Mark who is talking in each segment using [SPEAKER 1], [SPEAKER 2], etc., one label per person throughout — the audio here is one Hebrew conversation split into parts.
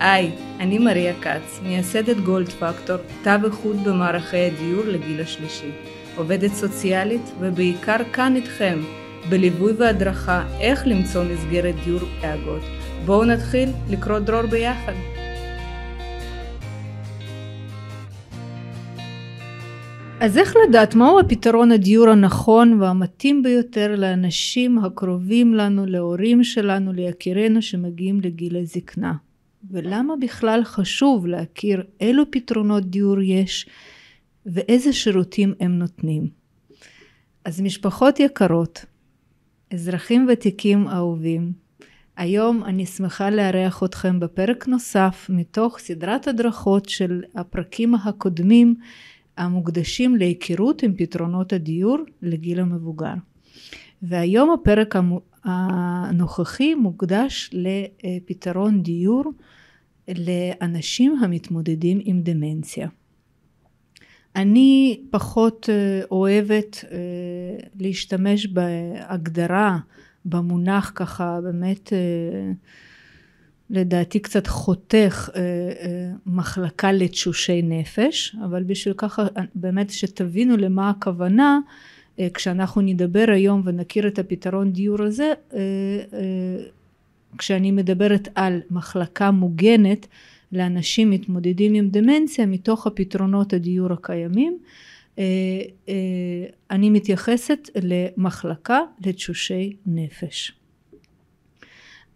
[SPEAKER 1] היי, אני מריה כץ, מייסדת גולד פקטור, תו איכות במערכי הדיור לגיל השלישי. עובדת סוציאלית ובעיקר כאן איתכם, בליווי והדרכה איך למצוא מסגרת דיור להגות. בואו נתחיל לקרוא דרור ביחד. אז איך לדעת מהו הפתרון הדיור הנכון והמתאים ביותר לאנשים הקרובים לנו, להורים שלנו, ליקירינו שמגיעים לגיל הזקנה? ולמה בכלל חשוב להכיר אילו פתרונות דיור יש ואיזה שירותים הם נותנים. אז משפחות יקרות, אזרחים ותיקים אהובים, היום אני שמחה לארח אתכם בפרק נוסף מתוך סדרת הדרכות של הפרקים הקודמים המוקדשים להיכרות עם פתרונות הדיור לגיל המבוגר. והיום הפרק הנוכחי מוקדש לפתרון דיור לאנשים המתמודדים עם דמנציה. אני פחות אה, אוהבת אה, להשתמש בהגדרה, במונח ככה באמת אה, לדעתי קצת חותך מחלקה לתשושי נפש, אבל בשביל ככה באמת שתבינו למה הכוונה כשאנחנו נדבר היום ונכיר את הפתרון דיור הזה כשאני מדברת על מחלקה מוגנת לאנשים מתמודדים עם דמנציה מתוך הפתרונות הדיור הקיימים אה, אה, אני מתייחסת למחלקה לתשושי נפש.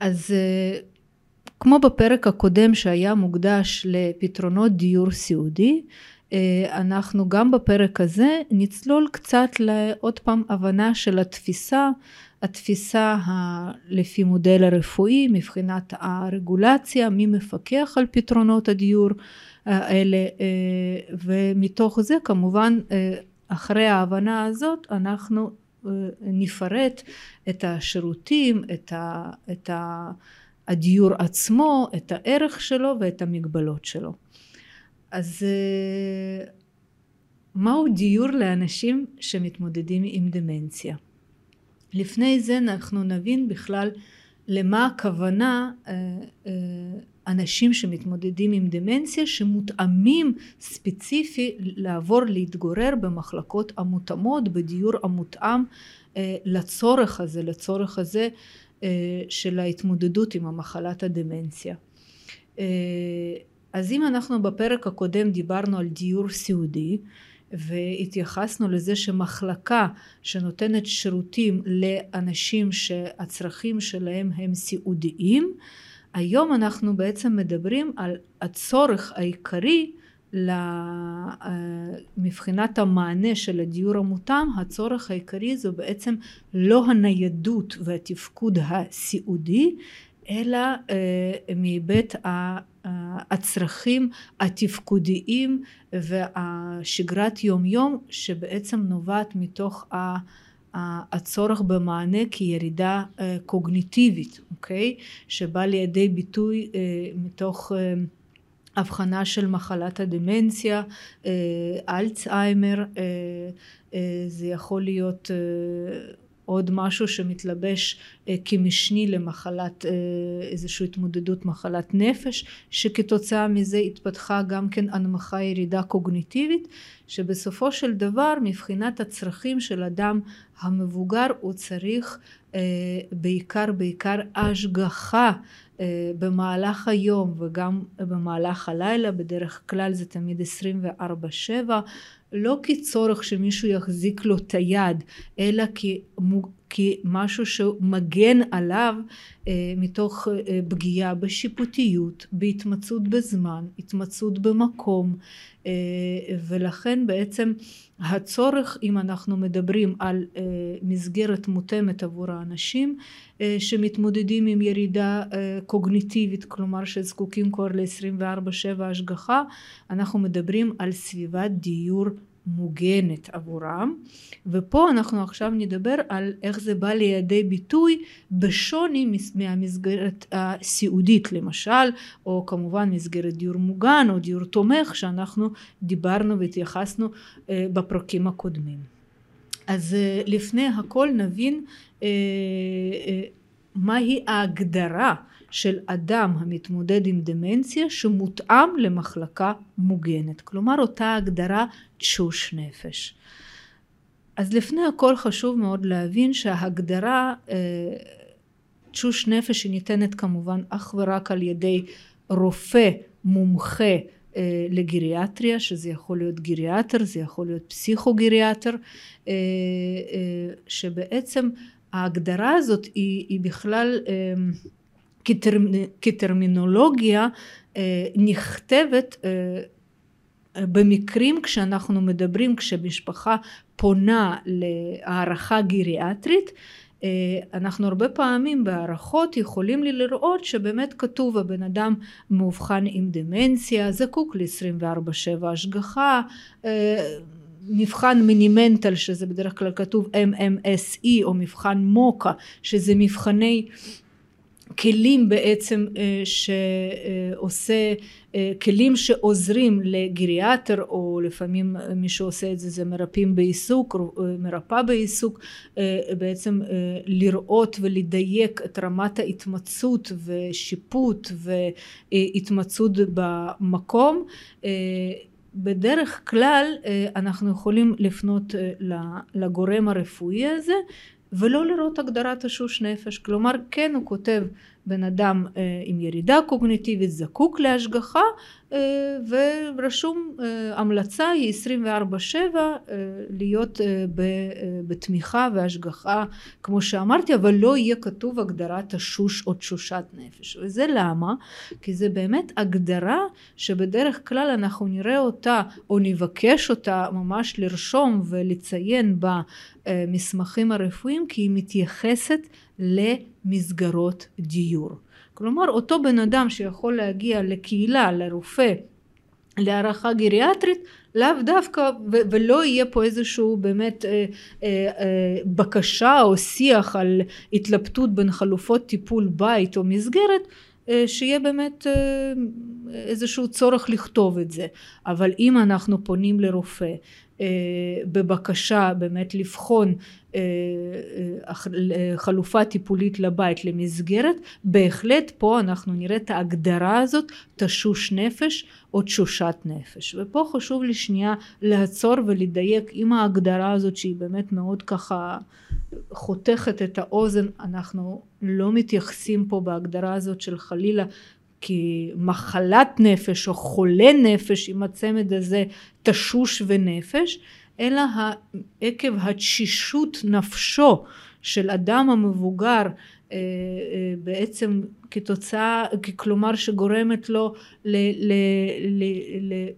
[SPEAKER 1] אז אה, כמו בפרק הקודם שהיה מוקדש לפתרונות דיור סיעודי אנחנו גם בפרק הזה נצלול קצת לעוד פעם הבנה של התפיסה התפיסה ה... לפי מודל הרפואי מבחינת הרגולציה, מי מפקח על פתרונות הדיור האלה אה, ומתוך זה כמובן אה, אחרי ההבנה הזאת אנחנו אה, נפרט את השירותים, את, ה... את ה... הדיור עצמו, את הערך שלו ואת המגבלות שלו. אז מהו דיור לאנשים שמתמודדים עם דמנציה? לפני זה אנחנו נבין בכלל למה הכוונה אה, אה, אנשים שמתמודדים עם דמנציה שמותאמים ספציפי לעבור להתגורר במחלקות המותאמות בדיור המותאם אה, לצורך הזה לצורך הזה של ההתמודדות עם המחלת הדמנציה. אז אם אנחנו בפרק הקודם דיברנו על דיור סיעודי והתייחסנו לזה שמחלקה שנותנת שירותים לאנשים שהצרכים שלהם הם סיעודיים היום אנחנו בעצם מדברים על הצורך העיקרי מבחינת המענה של הדיור המותאם הצורך העיקרי זו בעצם לא הניידות והתפקוד הסיעודי אלא אה, מהיבט הצרכים התפקודיים והשגרת יום יום שבעצם נובעת מתוך הצורך במענה כירידה אה, קוגניטיבית, אוקיי? שבא לידי ביטוי אה, מתוך הבחנה של מחלת הדמנציה, אלצהיימר, זה יכול להיות עוד משהו שמתלבש אה, כמשני למחלת אה, איזושהי התמודדות מחלת נפש שכתוצאה מזה התפתחה גם כן הנמכה ירידה קוגניטיבית שבסופו של דבר מבחינת הצרכים של אדם המבוגר הוא צריך בעיקר בעיקר השגחה במהלך היום וגם במהלך הלילה. בדרך כלל זה תמיד 24/7 לא כצורך שמישהו יחזיק לו את היד אלא כמשהו שמגן עליו אה, מתוך אה, פגיעה בשיפוטיות, בהתמצאות בזמן, התמצאות במקום אה, ולכן בעצם הצורך אם אנחנו מדברים על מסגרת מותאמת עבור האנשים שמתמודדים עם ירידה קוגניטיבית כלומר שזקוקים כבר ל-24/7 השגחה אנחנו מדברים על סביבת דיור מוגנת עבורם ופה אנחנו עכשיו נדבר על איך זה בא לידי ביטוי בשוני מהמסגרת הסיעודית למשל או כמובן מסגרת דיור מוגן או דיור תומך שאנחנו דיברנו והתייחסנו אה, בפרקים הקודמים. אז אה, לפני הכל נבין אה, מהי ההגדרה של אדם המתמודד עם דמנציה שמותאם למחלקה מוגנת? כלומר אותה הגדרה תשוש נפש. אז לפני הכל חשוב מאוד להבין שההגדרה אה, תשוש נפש היא ניתנת כמובן אך ורק על ידי רופא מומחה אה, לגריאטריה שזה יכול להיות גריאטר זה יכול להיות פסיכוגריאטר אה, שבעצם ההגדרה הזאת היא, היא בכלל כטרמינולוגיה נכתבת במקרים כשאנחנו מדברים כשמשפחה פונה להערכה גריאטרית אה, אנחנו הרבה פעמים בהערכות יכולים לראות שבאמת כתוב הבן אדם מאובחן עם דמנציה זקוק ל-24/7 השגחה אה, מבחן מינימנטל שזה בדרך כלל כתוב MMSE או מבחן מוקה שזה מבחני כלים בעצם אה, שעושה אה, כלים שעוזרים לגריאטר או לפעמים מי שעושה את זה זה מרפאים בעיסוק אה, מרפאה בעיסוק בעצם לראות ולדייק את רמת ההתמצאות ושיפוט והתמצאות במקום בדרך כלל אנחנו יכולים לפנות לגורם הרפואי הזה ולא לראות הגדרת תשוש נפש. כלומר כן הוא כותב בן אדם אה, עם ירידה קוגניטיבית זקוק להשגחה אה, ורשום אה, המלצה היא 24/7 להיות בתמיכה והשגחה כמו שאמרתי אבל לא יהיה כתוב הגדרת תשוש או תשושת נפש וזה למה? כי זה באמת הגדרה שבדרך כלל אנחנו נראה אותה או נבקש אותה ממש לרשום ולציין במסמכים הרפואיים כי היא מתייחסת למסגרות דיור. כלומר אותו בן אדם שיכול להגיע לקהילה, לרופא, להערכה גריאטרית, לאו דווקא ו- ולא יהיה פה איזשהו באמת אה, אה, אה, בקשה או שיח על התלבטות בין חלופות טיפול בית או מסגרת אה, שיהיה באמת אה, איזשהו צורך לכתוב את זה אבל אם אנחנו פונים לרופא בבקשה באמת לבחון אה, אה, חלופה טיפולית לבית למסגרת בהחלט פה אנחנו נראה את ההגדרה הזאת תשוש נפש או תשושת נפש. ופה חשוב לי שנייה לעצור ולדייק עם ההגדרה הזאת שהיא באמת מאוד ככה חותכת את האוזן. אנחנו לא מתייחסים פה בהגדרה הזאת של חלילה כי מחלת נפש או חולה נפש עם הצמד הזה תשוש ונפש אלא עקב התשישות נפשו של אדם המבוגר אה, אה, בעצם כתוצאה כלומר שגורמת לו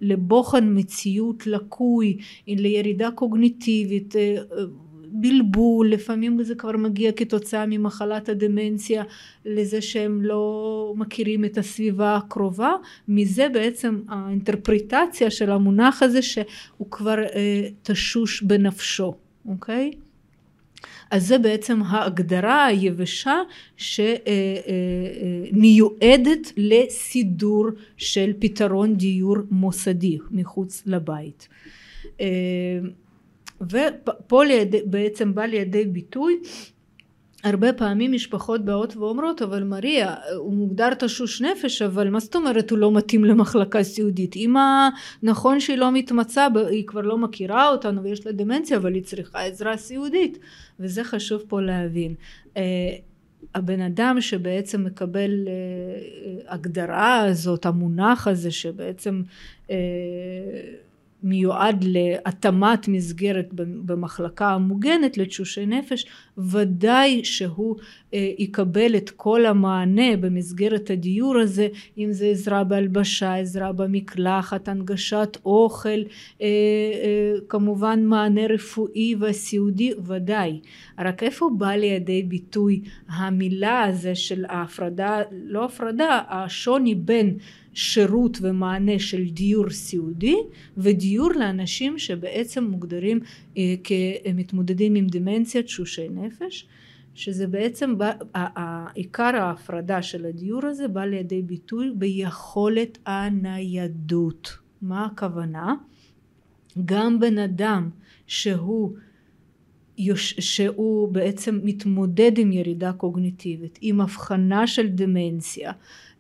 [SPEAKER 1] לבוחן מציאות לקוי לירידה קוגניטיבית אה, בלבול, לפעמים זה כבר מגיע כתוצאה ממחלת הדמנציה לזה שהם לא מכירים את הסביבה הקרובה, מזה בעצם האינטרפריטציה של המונח הזה שהוא כבר אה, תשוש בנפשו, אוקיי? אז זה בעצם ההגדרה היבשה שמיועדת אה, אה, אה, לסידור של פתרון דיור מוסדי מחוץ לבית. ופה ליד, בעצם בא לידי ביטוי הרבה פעמים משפחות באות ואומרות אבל מריה הוא מוגדר תשוש נפש אבל מה זאת אומרת הוא לא מתאים למחלקה סיעודית? אמא נכון שהיא לא מתמצה היא כבר לא מכירה אותנו ויש לה דמנציה אבל היא צריכה עזרה סיעודית. וזה חשוב פה להבין. אה, הבן אדם שבעצם מקבל אה, הגדרה הזאת המונח הזה שבעצם אה, מיועד להתאמת מסגרת במחלקה המוגנת לתשושי נפש ודאי שהוא אה, יקבל את כל המענה במסגרת הדיור הזה אם זה עזרה בהלבשה עזרה במקלחת הנגשת אוכל אה, אה, כמובן מענה רפואי וסיעודי ודאי. רק איפה בא לידי ביטוי המילה הזה של ההפרדה לא הפרדה השוני בין שירות ומענה של דיור סיעודי ודיור לאנשים שבעצם מוגדרים אה, כמתמודדים עם דמנציה תשושי נפש שזה בעצם עיקר ההפרדה של הדיור הזה בא לידי ביטוי ביכולת הניידות מה הכוונה? גם בן אדם שהוא שהוא בעצם מתמודד עם ירידה קוגניטיבית, עם הבחנה של דמנציה,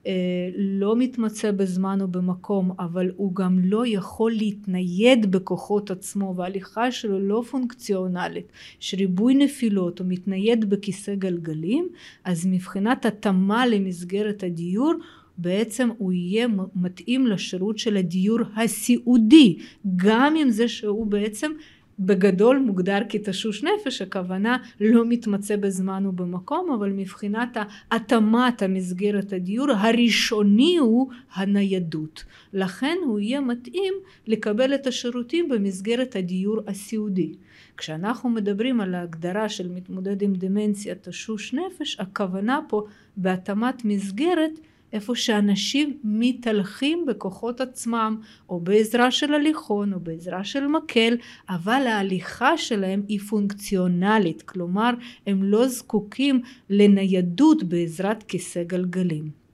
[SPEAKER 1] אה, לא מתמצא בזמן או במקום אבל הוא גם לא יכול להתנייד בכוחות עצמו וההליכה שלו לא פונקציונלית יש ריבוי נפילות הוא מתנייד בכיסא גלגלים אז מבחינת התאמה למסגרת הדיור בעצם הוא יהיה מתאים לשירות של הדיור הסיעודי גם עם זה שהוא בעצם בגדול מוגדר כתשוש נפש, הכוונה לא מתמצא בזמן ובמקום, אבל מבחינת התאמת המסגרת הדיור הראשוני הוא הניידות. לכן הוא יהיה מתאים לקבל את השירותים במסגרת הדיור הסיעודי. כשאנחנו מדברים על ההגדרה של מתמודד עם דמנציה תשוש נפש, הכוונה פה בהתאמת מסגרת איפה שאנשים מתהלכים בכוחות עצמם או בעזרה של הליכון או בעזרה של מקל אבל ההליכה שלהם היא פונקציונלית כלומר הם לא זקוקים לניידות בעזרת כיסא גלגלים.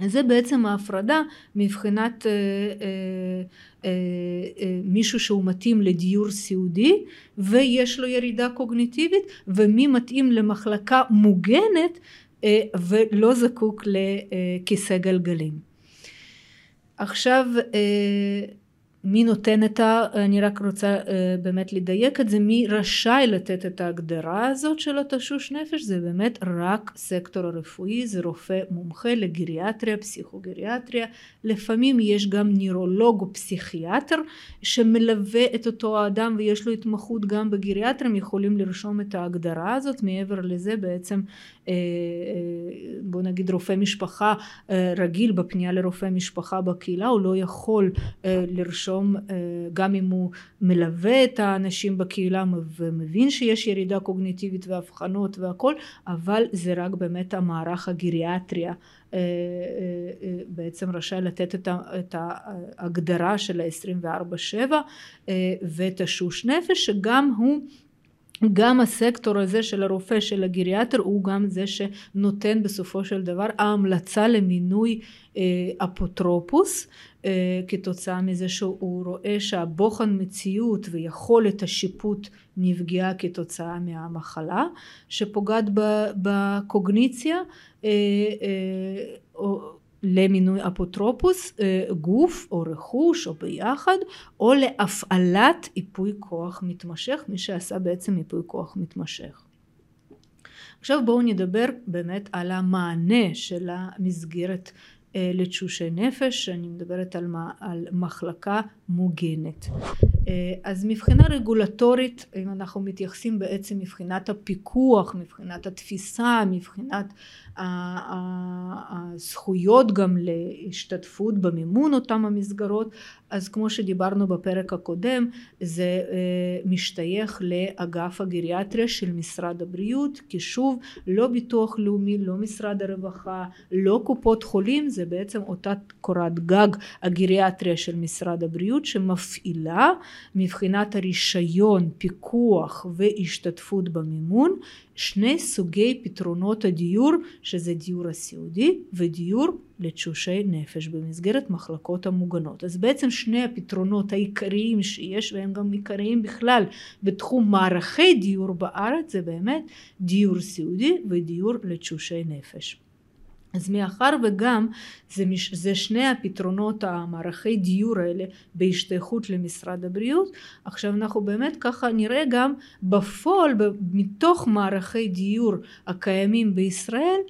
[SPEAKER 1] אז זה בעצם ההפרדה מבחינת אה, אה, אה, אה, מישהו שהוא מתאים לדיור סיעודי ויש לו ירידה קוגניטיבית ומי מתאים למחלקה מוגנת ולא זקוק לכיסא גלגלים. עכשיו אה, מי נותן את ה... אני רק רוצה אה, באמת לדייק את זה, מי רשאי לתת את ההגדרה הזאת של התשוש נפש זה באמת רק סקטור הרפואי, זה רופא מומחה לגריאטריה, פסיכוגריאטריה, לפעמים יש גם נירולוג או פסיכיאטר שמלווה את אותו האדם ויש לו התמחות גם בגריאטריה, הם יכולים לרשום את ההגדרה הזאת, מעבר לזה בעצם אה, בוא נגיד רופא משפחה רגיל בפנייה לרופא משפחה בקהילה הוא לא יכול לרשום לרשום אה, גם אם הוא מלווה את האנשים בקהילה ומבין שיש ירידה קוגניטיבית ואבחנות והכל אבל זה רק באמת המערך הגריאטריה. אה, אה, בעצם רשאי לתת את ההגדרה של ה-24/7 ואת השוש נפש שגם הוא גם הסקטור הזה של הרופא של הגריאטר הוא גם זה שנותן בסופו של דבר ההמלצה למינוי אה, אפוטרופוס אה, כתוצאה מזה שהוא רואה שהבוחן מציאות ויכולת השיפוט נפגעה כתוצאה מהמחלה שפוגעת בקוגניציה אה, למינוי אפוטרופוס גוף או רכוש או ביחד או להפעלת ייפוי כוח מתמשך מי שעשה בעצם ייפוי כוח מתמשך. עכשיו בואו נדבר באמת על המענה של המסגרת לתשושי נפש, אני מדברת על, על מחלקה מוגנת. אז מבחינה רגולטורית, אם אנחנו מתייחסים בעצם מבחינת הפיקוח, מבחינת התפיסה, מבחינת הזכויות גם להשתתפות במימון אותם המסגרות, אז כמו שדיברנו בפרק הקודם, זה משתייך לאגף הגריאטריה של משרד הבריאות, כי שוב, לא ביטוח לאומי, לא משרד הרווחה, לא קופות חולים, זה בעצם אותה קורת גג הגריאטריה של משרד הבריאות שמפעילה מבחינת הרישיון, פיקוח והשתתפות במימון שני סוגי פתרונות הדיור שזה דיור הסיעודי ודיור לתשושי נפש במסגרת מחלקות המוגנות. אז בעצם שני הפתרונות העיקריים שיש והם גם עיקריים בכלל בתחום מערכי דיור בארץ זה באמת דיור סיעודי ודיור לתשושי נפש. אז מאחר וגם זה, מש, זה שני הפתרונות המערכי דיור האלה בהשתייכות למשרד הבריאות עכשיו אנחנו באמת ככה נראה גם בפועל מתוך מערכי דיור הקיימים בישראל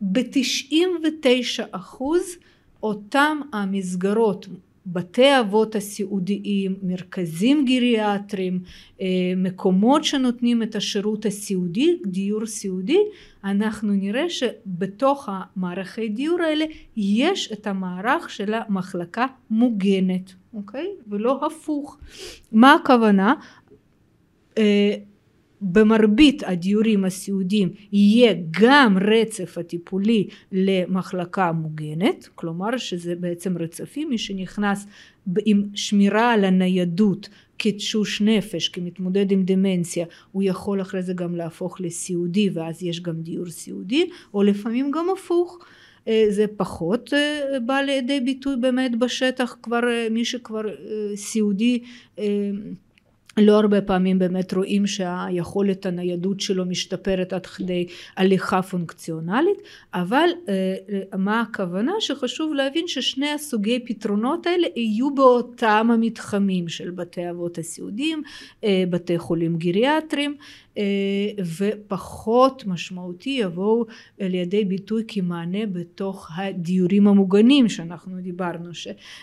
[SPEAKER 1] ב-99 אחוז אותם המסגרות בתי אבות הסיעודיים, מרכזים גריאטריים, אה, מקומות שנותנים את השירות הסיעודי, דיור סיעודי, אנחנו נראה שבתוך המערכי דיור האלה יש את המערך של המחלקה מוגנת, אוקיי? ולא הפוך. מה הכוונה? אה, במרבית הדיורים הסיעודיים יהיה גם רצף הטיפולי למחלקה מוגנת, כלומר שזה בעצם רצפים, מי שנכנס עם שמירה על הניידות כתשוש נפש, כמתמודד עם דמנציה, הוא יכול אחרי זה גם להפוך לסיעודי ואז יש גם דיור סיעודי, או לפעמים גם הפוך. אה, זה פחות אה, בא לידי ביטוי באמת בשטח כבר מי שכבר אה, סיעודי לא הרבה פעמים באמת רואים שהיכולת הניידות שלו משתפרת עד כדי הליכה פונקציונלית אבל אה, מה הכוונה? שחשוב להבין ששני הסוגי פתרונות האלה יהיו באותם המתחמים של בתי אבות הסיעודיים אה, בתי חולים גריאטריים אה, ופחות משמעותי יבואו לידי ביטוי כמענה בתוך הדיורים המוגנים שאנחנו דיברנו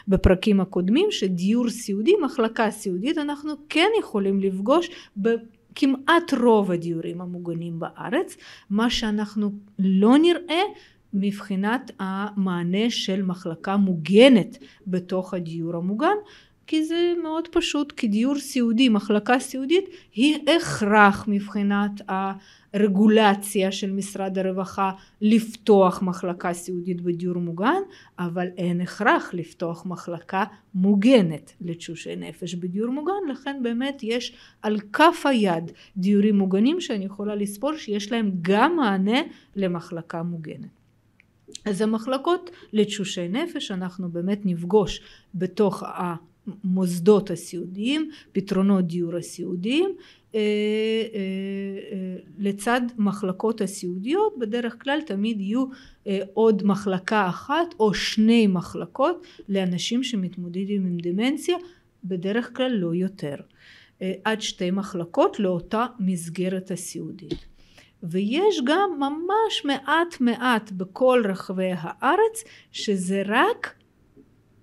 [SPEAKER 1] בפרקים הקודמים שדיור סיעודי מחלקה סיעודית אנחנו כן יכולים לפגוש בכמעט רוב הדיורים המוגנים בארץ מה שאנחנו לא נראה מבחינת המענה של מחלקה מוגנת בתוך הדיור המוגן כי זה מאוד פשוט כי דיור סיעודי מחלקה סיעודית היא הכרח מבחינת הרגולציה של משרד הרווחה לפתוח מחלקה סיעודית בדיור מוגן אבל אין הכרח לפתוח מחלקה מוגנת לתשושי נפש בדיור מוגן. לכן באמת יש על כף היד דיורים מוגנים שאני יכולה לספור שיש להם גם מענה למחלקה מוגנת. אז המחלקות לתשושי נפש אנחנו באמת נפגוש בתוך המוסדות הסיעודיים, פתרונות דיור הסיעודיים אה, אה, אה, לצד מחלקות הסיעודיות בדרך כלל תמיד יהיו עוד מחלקה אחת או שני מחלקות לאנשים שמתמודדים עם דמנציה בדרך כלל לא יותר עד שתי מחלקות לאותה מסגרת הסיעודית. ויש גם ממש מעט מעט בכל רחבי הארץ שזה רק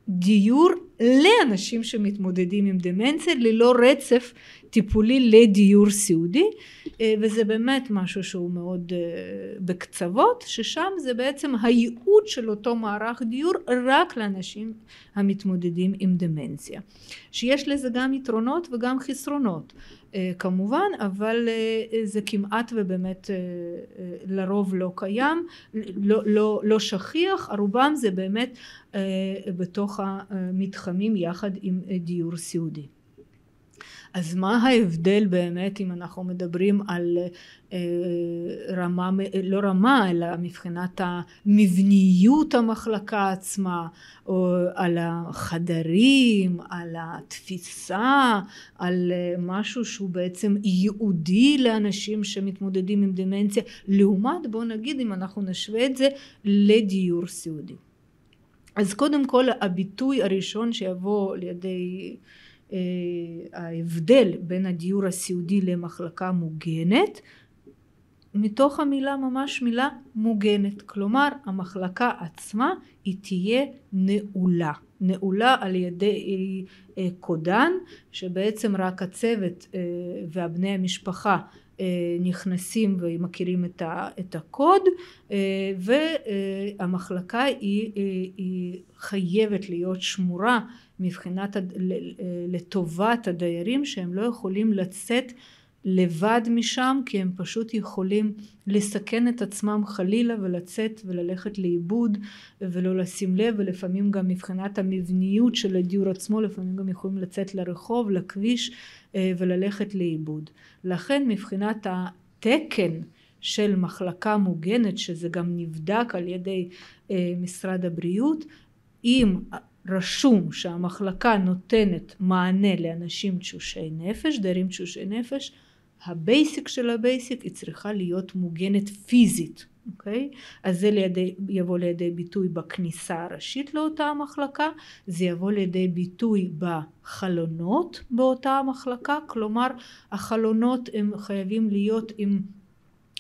[SPEAKER 1] דיור לאנשים שמתמודדים עם דמנציה ללא רצף טיפולי לדיור סיעודי אה, וזה באמת משהו שהוא מאוד אה, בקצוות ששם זה בעצם הייעוד של אותו מערך דיור רק לאנשים המתמודדים עם דמנציה. שיש לזה גם יתרונות וגם חסרונות אה, כמובן אבל זה כמעט ובאמת לרוב לא קיים לא, לא, לא שכיח. רובם זה באמת בתוך המתחמים יחד עם דיור סיעודי אז מה ההבדל באמת אם אנחנו מדברים על אה, רמה, לא רמה אלא מבחינת המבניות המחלקה עצמה או על החדרים, על התפיסה, על אה, משהו שהוא בעצם ייעודי לאנשים שמתמודדים עם דמנציה לעומת בוא נגיד אם אנחנו נשווה את זה לדיור סיעודי. אז קודם כל הביטוי הראשון שיבוא לידי אה, ההבדל בין הדיור הסיעודי למחלקה מוגנת מתוך המילה ממש מילה מוגנת. כלומר המחלקה עצמה היא תהיה נעולה. נעולה על ידי אה, קודן שבעצם רק הצוות אה, והבני המשפחה נכנסים ומכירים את הקוד והמחלקה היא, היא חייבת להיות שמורה מבחינת לטובת הדיירים שהם לא יכולים לצאת לבד משם כי הם פשוט יכולים לסכן את עצמם חלילה ולצאת וללכת לאיבוד ולא לשים לב ולפעמים גם מבחינת המבניות של הדיור עצמו לפעמים גם יכולים לצאת לרחוב לכביש אה, וללכת לאיבוד. לכן מבחינת התקן של מחלקה מוגנת שזה גם נבדק על ידי אה, משרד הבריאות אם רשום שהמחלקה נותנת מענה לאנשים תשושי נפש, דיירים תשושי נפש, ה basic של ה basic היא צריכה להיות מוגנת פיזית, אוקיי? אז זה לידי, יבוא לידי ביטוי בכניסה הראשית לאותה המחלקה, זה יבוא לידי ביטוי בחלונות באותה המחלקה, כלומר החלונות הם חייבים להיות עם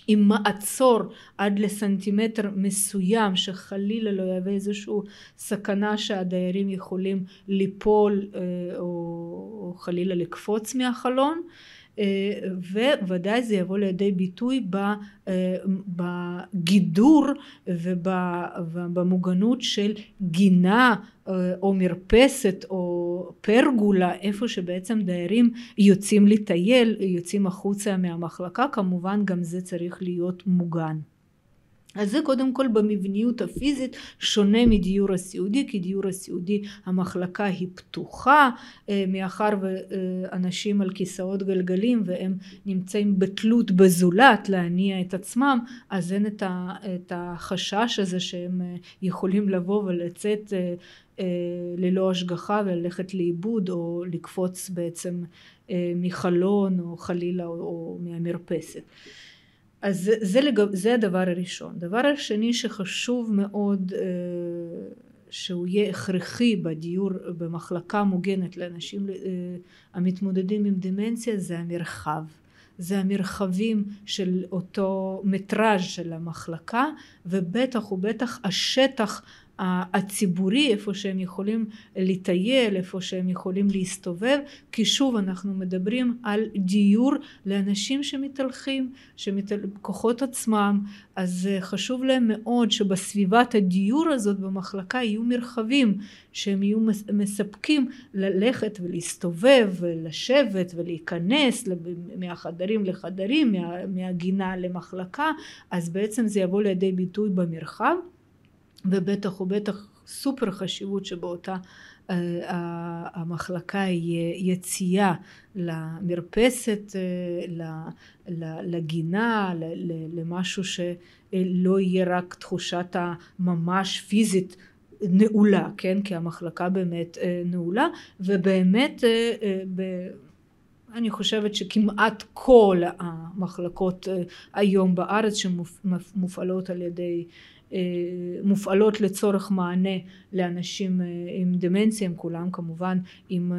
[SPEAKER 1] עם מעצור עד לסנטימטר מסוים שחלילה לא יהווה איזושהי סכנה שהדיירים יכולים ליפול אה, או, או חלילה לקפוץ מהחלון וודאי זה יבוא לידי ביטוי אה, בגידור ובמוגנות של גינה אה, או מרפסת או פרגולה איפה שבעצם דיירים יוצאים לטייל יוצאים החוצה מהמחלקה כמובן גם זה צריך להיות מוגן אז זה קודם כל במבניות הפיזית שונה מדיור הסיעודי כי דיור הסיעודי המחלקה היא פתוחה אה, מאחר ואנשים על כיסאות גלגלים והם נמצאים בתלות בזולת להניע את עצמם אז אין את החשש הזה שהם אה, יכולים לבוא ולצאת אה, ללא השגחה וללכת לאיבוד או לקפוץ בעצם מחלון או חלילה או מהמרפסת אז זה, זה, לגב, זה הדבר הראשון. דבר השני שחשוב מאוד אה, שהוא יהיה הכרחי בדיור במחלקה מוגנת לאנשים אה, המתמודדים עם דמנציה זה המרחב. זה המרחבים של אותו מטראז' של המחלקה ובטח ובטח השטח הציבורי איפה שהם יכולים לטייל איפה שהם יכולים להסתובב כי שוב אנחנו מדברים על דיור לאנשים שמתהלכים שמתל... כוחות עצמם אז חשוב להם מאוד שבסביבת הדיור הזאת במחלקה יהיו מרחבים שהם יהיו מספקים ללכת ולהסתובב ולשבת ולהיכנס מהחדרים לחדרים מה, מהגינה למחלקה אז בעצם זה יבוא לידי ביטוי במרחב ובטח ובטח סופר חשיבות שבאותה uh, המחלקה יהיה יציאה למרפסת, uh, לגינה, למשהו שלא יהיה רק תחושת הממש פיזית נעולה, כן? כי המחלקה באמת uh, נעולה ובאמת ב... אני חושבת שכמעט כל המחלקות היום בארץ שמופעלות על ידי מופעלות לצורך מענה לאנשים אה, עם דמנציה הם כולם כמובן עם אה,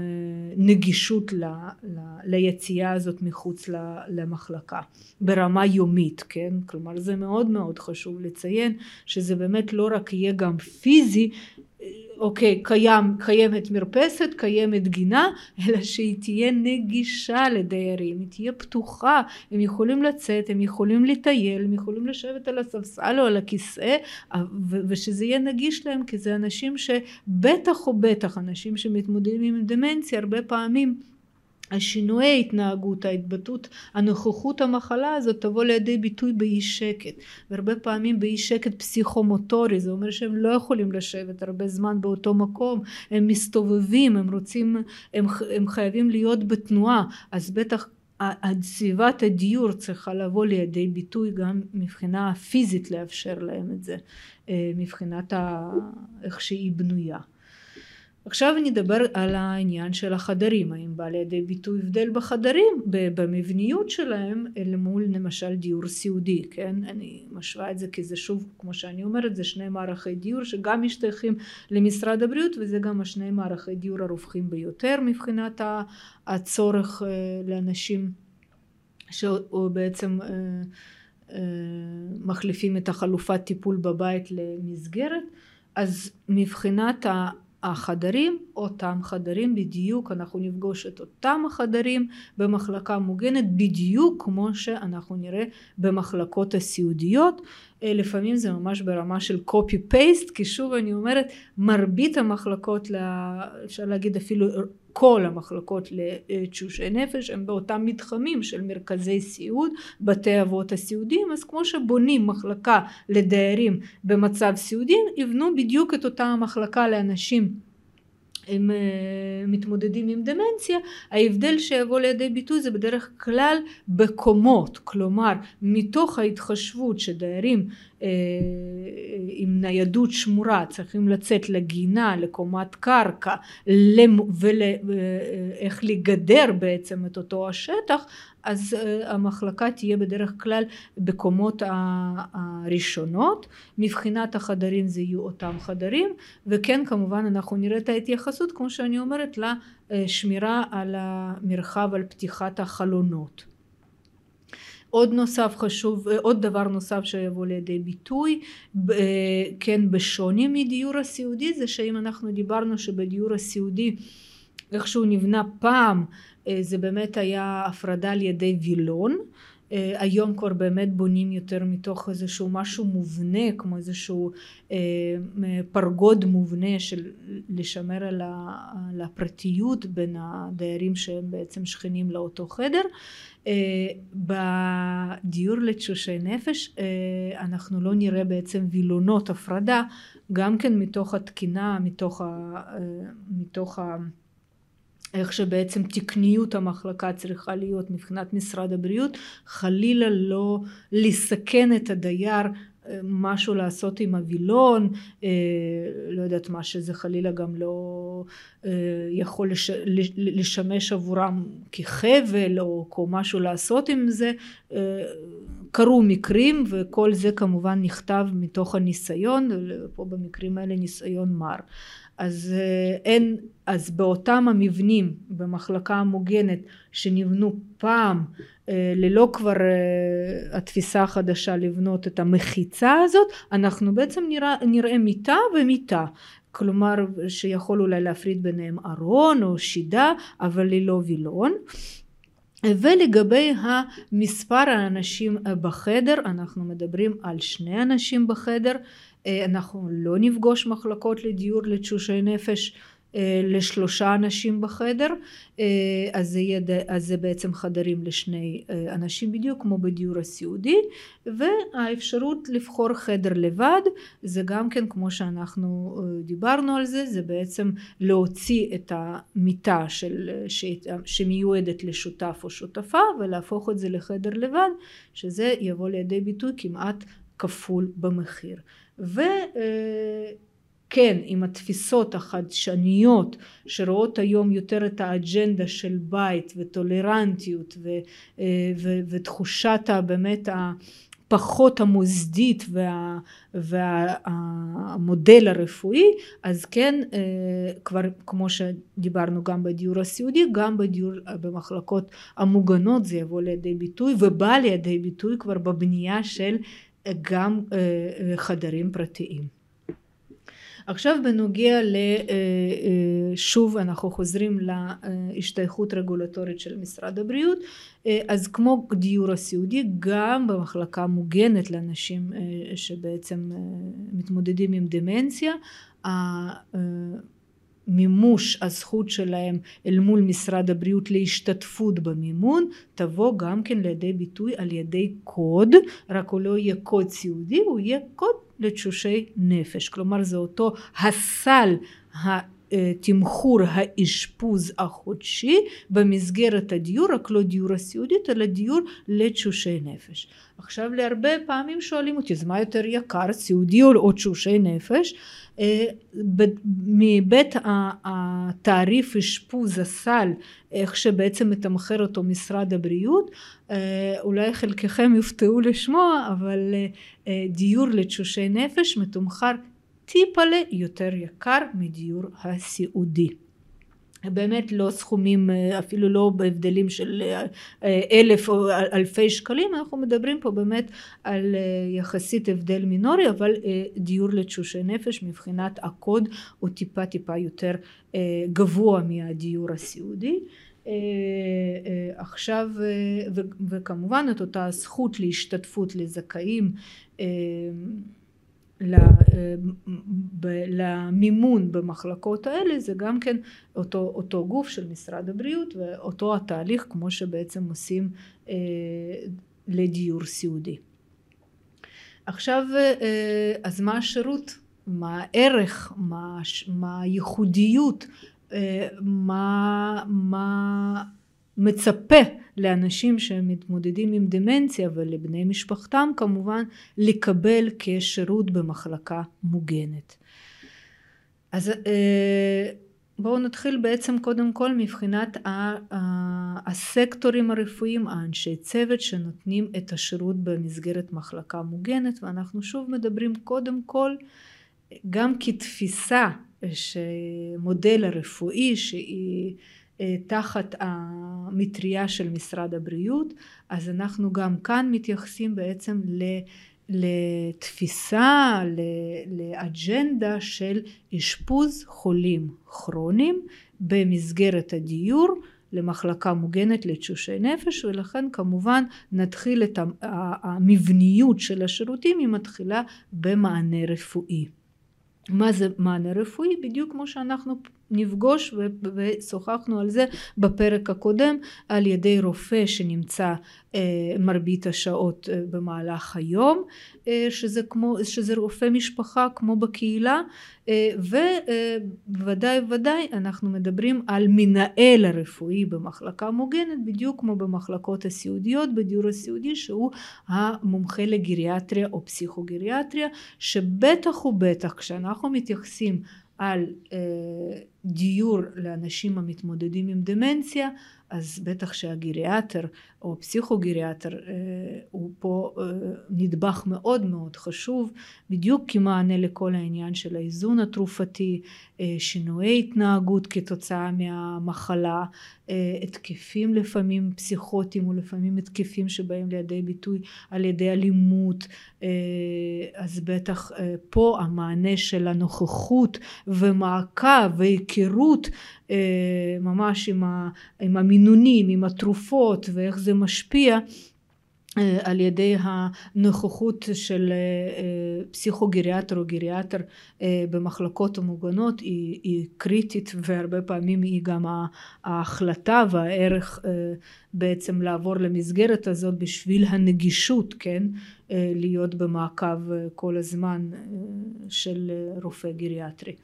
[SPEAKER 1] נגישות ל, ל, ליציאה הזאת מחוץ למחלקה ברמה יומית כן? כלומר זה מאוד מאוד חשוב לציין שזה באמת לא רק יהיה גם פיזי אוקיי, קיים, קיימת מרפסת, קיימת גינה, אלא שהיא תהיה נגישה לדיירים, היא תהיה פתוחה, הם יכולים לצאת, הם יכולים לטייל, הם יכולים לשבת על הספסל או על הכיסא, ושזה יהיה נגיש להם, כי זה אנשים שבטח או בטח, אנשים שמתמודדים עם דמנציה, הרבה פעמים השינויי ההתנהגות, ההתבטאות, הנוכחות המחלה הזאת תבוא לידי ביטוי באי שקט. והרבה פעמים באי שקט פסיכומוטורי זה אומר שהם לא יכולים לשבת הרבה זמן באותו מקום הם מסתובבים הם רוצים הם, הם חייבים להיות בתנועה. אז בטח סביבת הדיור צריכה לבוא לידי ביטוי גם מבחינה פיזית לאפשר להם את זה אה, מבחינת איך שהיא בנויה עכשיו נדבר על העניין של החדרים, האם בא לידי ביטוי הבדל בחדרים, במבניות שלהם אל מול למשל דיור סיעודי, כן? אני משווה את זה כי זה שוב, כמו שאני אומרת, זה שני מערכי דיור שגם משתייכים למשרד הבריאות וזה גם השני מערכי דיור הרווחים ביותר מבחינת הצורך אה, לאנשים שבעצם אה, אה, מחליפים את החלופת טיפול בבית למסגרת, אז מבחינת החדרים אותם חדרים בדיוק אנחנו נפגוש את אותם החדרים במחלקה מוגנת בדיוק כמו שאנחנו נראה במחלקות הסיעודיות. אה, לפעמים זה ממש ברמה של copy paste כי שוב אני אומרת מרבית המחלקות אפשר להגיד אפילו כל המחלקות לתשושי נפש הם באותם מתחמים של מרכזי סיעוד, בתי אבות הסיעודיים, אז כמו שבונים מחלקה לדיירים במצב סיעודי, יבנו בדיוק את אותה המחלקה לאנשים הם אה, מתמודדים עם דמנציה, ההבדל שיבוא לידי ביטוי זה בדרך כלל בקומות, כלומר מתוך ההתחשבות שדיירים אה, עם ניידות שמורה צריכים לצאת לגינה, לקומת קרקע ואיך אה, לגדר בעצם את אותו השטח, אז המחלקה תהיה בדרך כלל בקומות הראשונות, מבחינת החדרים זה יהיו אותם חדרים, וכן כמובן אנחנו נראה את ההתייחסות כמו שאני אומרת לשמירה על המרחב על פתיחת החלונות. עוד נוסף חשוב, עוד דבר נוסף שיבוא לידי ביטוי, כן בשוני מדיור הסיעודי זה שאם אנחנו דיברנו שבדיור הסיעודי איך שהוא נבנה פעם זה באמת היה הפרדה על ידי וילון. היום כבר באמת בונים יותר מתוך איזשהו משהו מובנה כמו איזשהו פרגוד מובנה של לשמר על הפרטיות בין הדיירים שהם בעצם שכנים לאותו חדר. בדיור לתשושי נפש אנחנו לא נראה בעצם וילונות הפרדה גם כן מתוך התקינה מתוך ה... מתוך ה איך שבעצם תקניות המחלקה צריכה להיות מבחינת משרד הבריאות חלילה לא לסכן את הדייר משהו לעשות עם הווילון לא יודעת מה שזה חלילה גם לא יכול לשמש עבורם כחבל או משהו לעשות עם זה. קרו מקרים וכל זה כמובן נכתב מתוך הניסיון פה במקרים האלה ניסיון מר. אז אין אז באותם המבנים במחלקה המוגנת שנבנו פעם ללא כבר התפיסה החדשה לבנות את המחיצה הזאת אנחנו בעצם נראה, נראה מיטה ומיטה. כלומר שיכול אולי להפריד ביניהם ארון או שידה אבל ללא וילון. ולגבי המספר האנשים בחדר אנחנו מדברים על שני אנשים בחדר. אנחנו לא נפגוש מחלקות לדיור לתשושי נפש לשלושה אנשים בחדר אז זה, יהיה, אז זה בעצם חדרים לשני אנשים בדיוק כמו בדיור הסיעודי והאפשרות לבחור חדר לבד זה גם כן כמו שאנחנו דיברנו על זה זה בעצם להוציא את המיטה של, שמיועדת לשותף או שותפה ולהפוך את זה לחדר לבד שזה יבוא לידי ביטוי כמעט כפול במחיר. ו... כן עם התפיסות החדשניות שרואות היום יותר את האג'נדה של בית וטולרנטיות ו, ו, ותחושת באמת הפחות המוסדית וה, והמודל הרפואי אז כן כבר כמו שדיברנו גם בדיור הסיעודי גם בדיור במחלקות המוגנות זה יבוא לידי ביטוי ובא לידי ביטוי כבר בבנייה של גם חדרים פרטיים עכשיו בנוגע לשוב אנחנו חוזרים להשתייכות רגולטורית של משרד הבריאות אז כמו דיור הסיעודי גם במחלקה מוגנת לאנשים שבעצם מתמודדים עם דמנציה מימוש הזכות שלהם אל מול משרד הבריאות להשתתפות במימון תבוא גם כן לידי ביטוי על ידי קוד רק הוא לא יהיה קוד סיעודי הוא יהיה קוד לתשושי נפש. כלומר זה אותו הסל תמחור האשפוז החודשי במסגרת הדיור רק לא דיור הסיעודית אלא דיור לתשושי נפש עכשיו להרבה פעמים שואלים אותי אז מה יותר יקר סיעודי או תשושי נפש מבית התעריף אשפוז הסל איך שבעצם מתמחר אותו משרד הבריאות אולי חלקכם יופתעו לשמוע אבל דיור לתשושי נפש מתומחר טיפלה יותר יקר מדיור הסיעודי. באמת לא סכומים אפילו לא בהבדלים של אלף או אלפי שקלים אנחנו מדברים פה באמת על יחסית הבדל מינורי אבל דיור לתשושי נפש מבחינת הקוד הוא טיפה טיפה יותר גבוה מהדיור הסיעודי. עכשיו וכמובן את אותה הזכות להשתתפות לזכאים למימון במחלקות האלה זה גם כן אותו, אותו גוף של משרד הבריאות ואותו התהליך כמו שבעצם עושים אה, לדיור סיעודי. עכשיו אה, אז מה השירות? מה הערך? מה, מה הייחודיות? אה, מה, מה מצפה לאנשים שמתמודדים עם דמנציה ולבני משפחתם כמובן לקבל כשירות במחלקה מוגנת. אז בואו נתחיל בעצם קודם כל מבחינת הסקטורים הרפואיים האנשי צוות שנותנים את השירות במסגרת מחלקה מוגנת ואנחנו שוב מדברים קודם כל גם כתפיסה שמודל הרפואי שהיא תחת המטריה של משרד הבריאות אז אנחנו גם כאן מתייחסים בעצם לתפיסה לאג'נדה של אשפוז חולים כרוניים במסגרת הדיור למחלקה מוגנת לתשושי נפש ולכן כמובן נתחיל את המבניות של השירותים היא מתחילה במענה רפואי. מה זה מענה רפואי? בדיוק כמו שאנחנו נפגוש ושוחחנו על זה בפרק הקודם על ידי רופא שנמצא אה, מרבית השעות אה, במהלך היום אה, שזה כמו שזה רופא משפחה כמו בקהילה ובוודאי וודאי אנחנו מדברים על מנהל הרפואי במחלקה מוגנת בדיוק כמו במחלקות הסיעודיות בדיור הסיעודי שהוא המומחה לגריאטריה או פסיכוגריאטריה שבטח ובטח כשאנחנו מתייחסים על דיור לאנשים המתמודדים עם דמנציה אז בטח שהגריאטר או פסיכוגריאטר אה, הוא פה אה, נדבך מאוד מאוד חשוב בדיוק כמענה לכל העניין של האיזון התרופתי אה, שינויי התנהגות כתוצאה מהמחלה התקפים לפעמים פסיכוטיים ולפעמים התקפים שבאים לידי ביטוי על ידי אלימות אז בטח פה המענה של הנוכחות ומעקב והיכרות ממש עם, עם המינונים עם התרופות ואיך זה משפיע אה, על ידי הנוכחות של אה, אה, פסיכוגריאטר או גריאטר במחלקות המוגנות היא, היא קריטית והרבה פעמים היא גם ההחלטה והערך בעצם לעבור למסגרת הזאת בשביל הנגישות כן להיות במעקב כל הזמן של רופא גריאטרי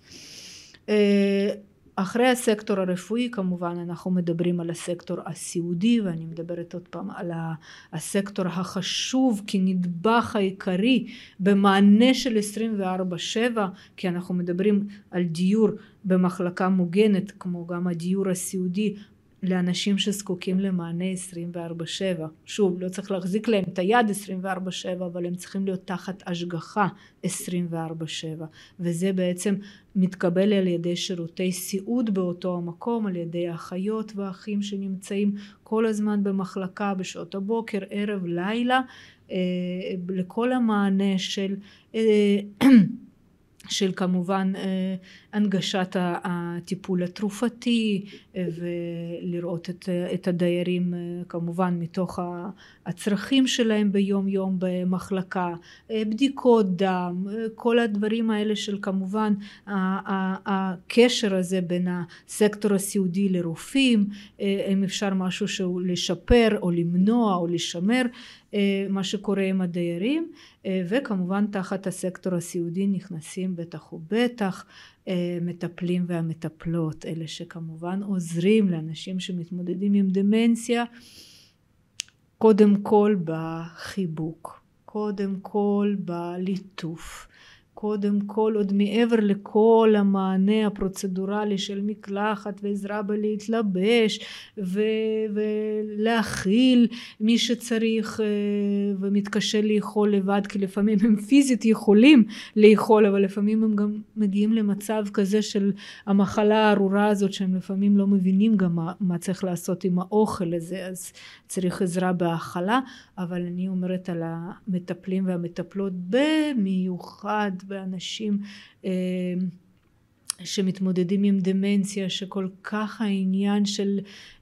[SPEAKER 1] אחרי הסקטור הרפואי כמובן אנחנו מדברים על הסקטור הסיעודי ואני מדברת עוד פעם על הסקטור החשוב כנדבך העיקרי במענה של 24/7 כי אנחנו מדברים על דיור במחלקה מוגנת כמו גם הדיור הסיעודי לאנשים שזקוקים למענה 24/7 שוב לא צריך להחזיק להם את היד 24/7 אבל הם צריכים להיות תחת השגחה 24/7 וזה בעצם מתקבל על ידי שירותי סיעוד באותו המקום על ידי אחיות ואחים שנמצאים כל הזמן במחלקה בשעות הבוקר ערב לילה אה, לכל המענה של אה, של כמובן אה, הנגשת הטיפול התרופתי אה, ולראות את, את הדיירים אה, כמובן מתוך הצרכים שלהם ביום יום במחלקה, בדיקות דם, כל הדברים האלה של כמובן הקשר הזה בין הסקטור הסיעודי לרופאים, אם אפשר משהו שהוא לשפר או למנוע או לשמר מה שקורה עם הדיירים וכמובן תחת הסקטור הסיעודי נכנסים בטח ובטח מטפלים והמטפלות אלה שכמובן עוזרים לאנשים שמתמודדים עם דמנציה קודם כל בחיבוק קודם כל בליטוף קודם כל עוד מעבר לכל המענה הפרוצדורלי של מקלחת ועזרה בלהתלבש ו- ולהכיל מי שצריך אה, ומתקשה לאכול לבד כי לפעמים הם פיזית יכולים לאכול אבל לפעמים הם גם מגיעים למצב כזה של המחלה הארורה הזאת שהם לפעמים לא מבינים גם מה, מה צריך לעשות עם האוכל הזה אז צריך עזרה בהאכלה אבל אני אומרת על המטפלים והמטפלות במיוחד באנשים אה, שמתמודדים עם דמנציה שכל כך העניין של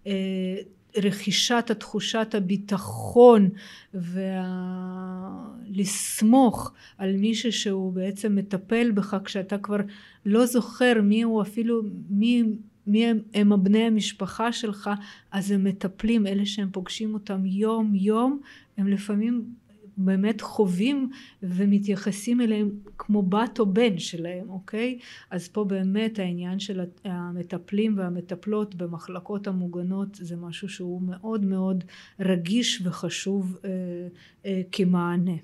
[SPEAKER 1] אה, רכישת התחושת הביטחון ולסמוך על מישהו שהוא בעצם מטפל בך כשאתה כבר לא זוכר מי הוא אפילו מי מי הם, הם הבני המשפחה שלך אז הם מטפלים אלה שהם פוגשים אותם יום יום הם לפעמים באמת חווים ומתייחסים אליהם כמו בת או בן שלהם אוקיי? אז פה באמת העניין של המטפלים והמטפלות במחלקות המוגנות זה משהו שהוא מאוד מאוד רגיש וחשוב אה, אה, כמענה.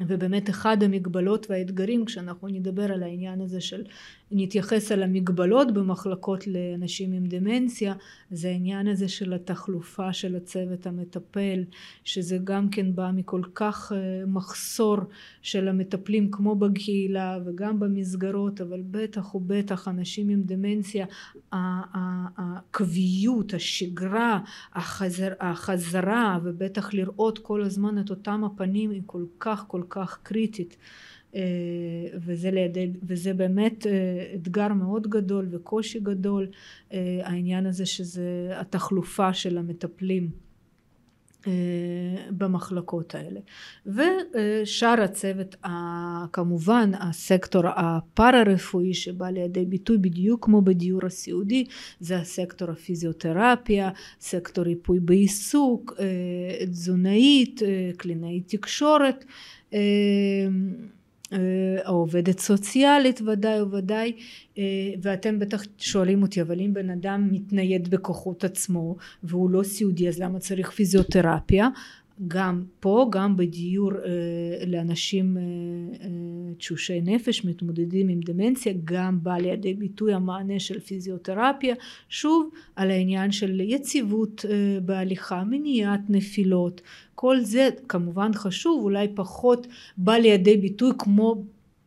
[SPEAKER 1] ובאמת אחד המגבלות והאתגרים כשאנחנו נדבר על העניין הזה של נתייחס על המגבלות במחלקות לאנשים עם דמנציה זה העניין הזה של התחלופה של הצוות המטפל שזה גם כן בא מכל כך אה, מחסור של המטפלים כמו בקהילה וגם במסגרות אבל בטח ובטח אנשים עם דמנציה הקביעות השגרה החזר, החזרה ובטח לראות כל הזמן את אותם הפנים היא כל כך כל כך קריטית וזה, לידי, וזה באמת אתגר מאוד גדול וקושי גדול העניין הזה שזה התחלופה של המטפלים אה, במחלקות האלה. ושאר הצוות כמובן הסקטור הפארה-רפואי שבא לידי ביטוי בדיוק כמו בדיור הסיעודי זה הסקטור הפיזיותרפיה סקטור ריפוי בעיסוק אה, תזונאית אה, קלינאית תקשורת העובדת סוציאלית ודאי וודאי ואתם בטח שואלים אותי אבל אם בן אדם מתנייד בכוחות עצמו והוא לא סיעודי אז למה צריך פיזיותרפיה גם פה גם בדיור אה, לאנשים אה, אה, תשושי נפש מתמודדים עם דמנציה גם בא לידי ביטוי המענה של פיזיותרפיה. שוב על העניין של יציבות בהליכה מניעת נפילות כל זה כמובן חשוב אולי פחות בא לידי ביטוי כמו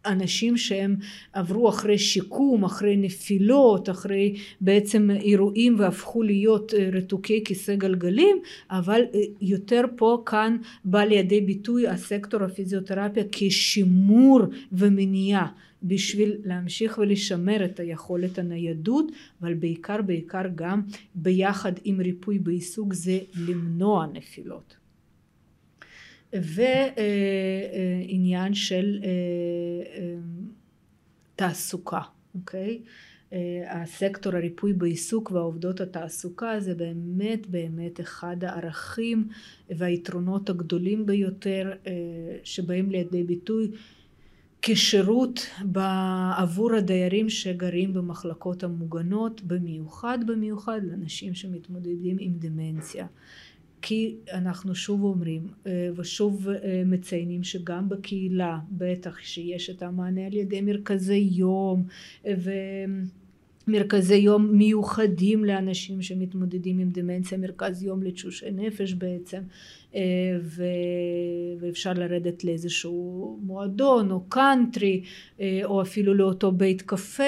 [SPEAKER 1] אנשים שהם עברו אחרי שיקום, אחרי נפילות, אחרי בעצם אירועים והפכו להיות אה, רתוקי כיסא גלגלים, אבל אה, יותר פה כאן בא לידי ביטוי הסקטור הפיזיותרפיה כשימור ומניעה בשביל להמשיך ולשמר את היכולת הניידות אבל בעיקר בעיקר גם ביחד עם ריפוי בעיסוק זה למנוע נפילות ועניין של אה, אה, תעסוקה, אוקיי? הסקטור הריפוי בעיסוק והעובדות התעסוקה זה באמת באמת אחד הערכים והיתרונות הגדולים ביותר אה, שבאים לידי ביטוי כשירות עבור הדיירים שגרים במחלקות המוגנות במיוחד במיוחד לאנשים שמתמודדים עם דמנציה כי אנחנו שוב אומרים אה, ושוב אה, מציינים שגם בקהילה בטח שיש את המענה על ידי מרכזי יום אה, ומרכזי יום מיוחדים לאנשים שמתמודדים עם דמנציה מרכז יום לתשושי נפש בעצם אה, ואפשר לרדת לאיזשהו מועדון או קאנטרי אה, או אפילו לאותו בית קפה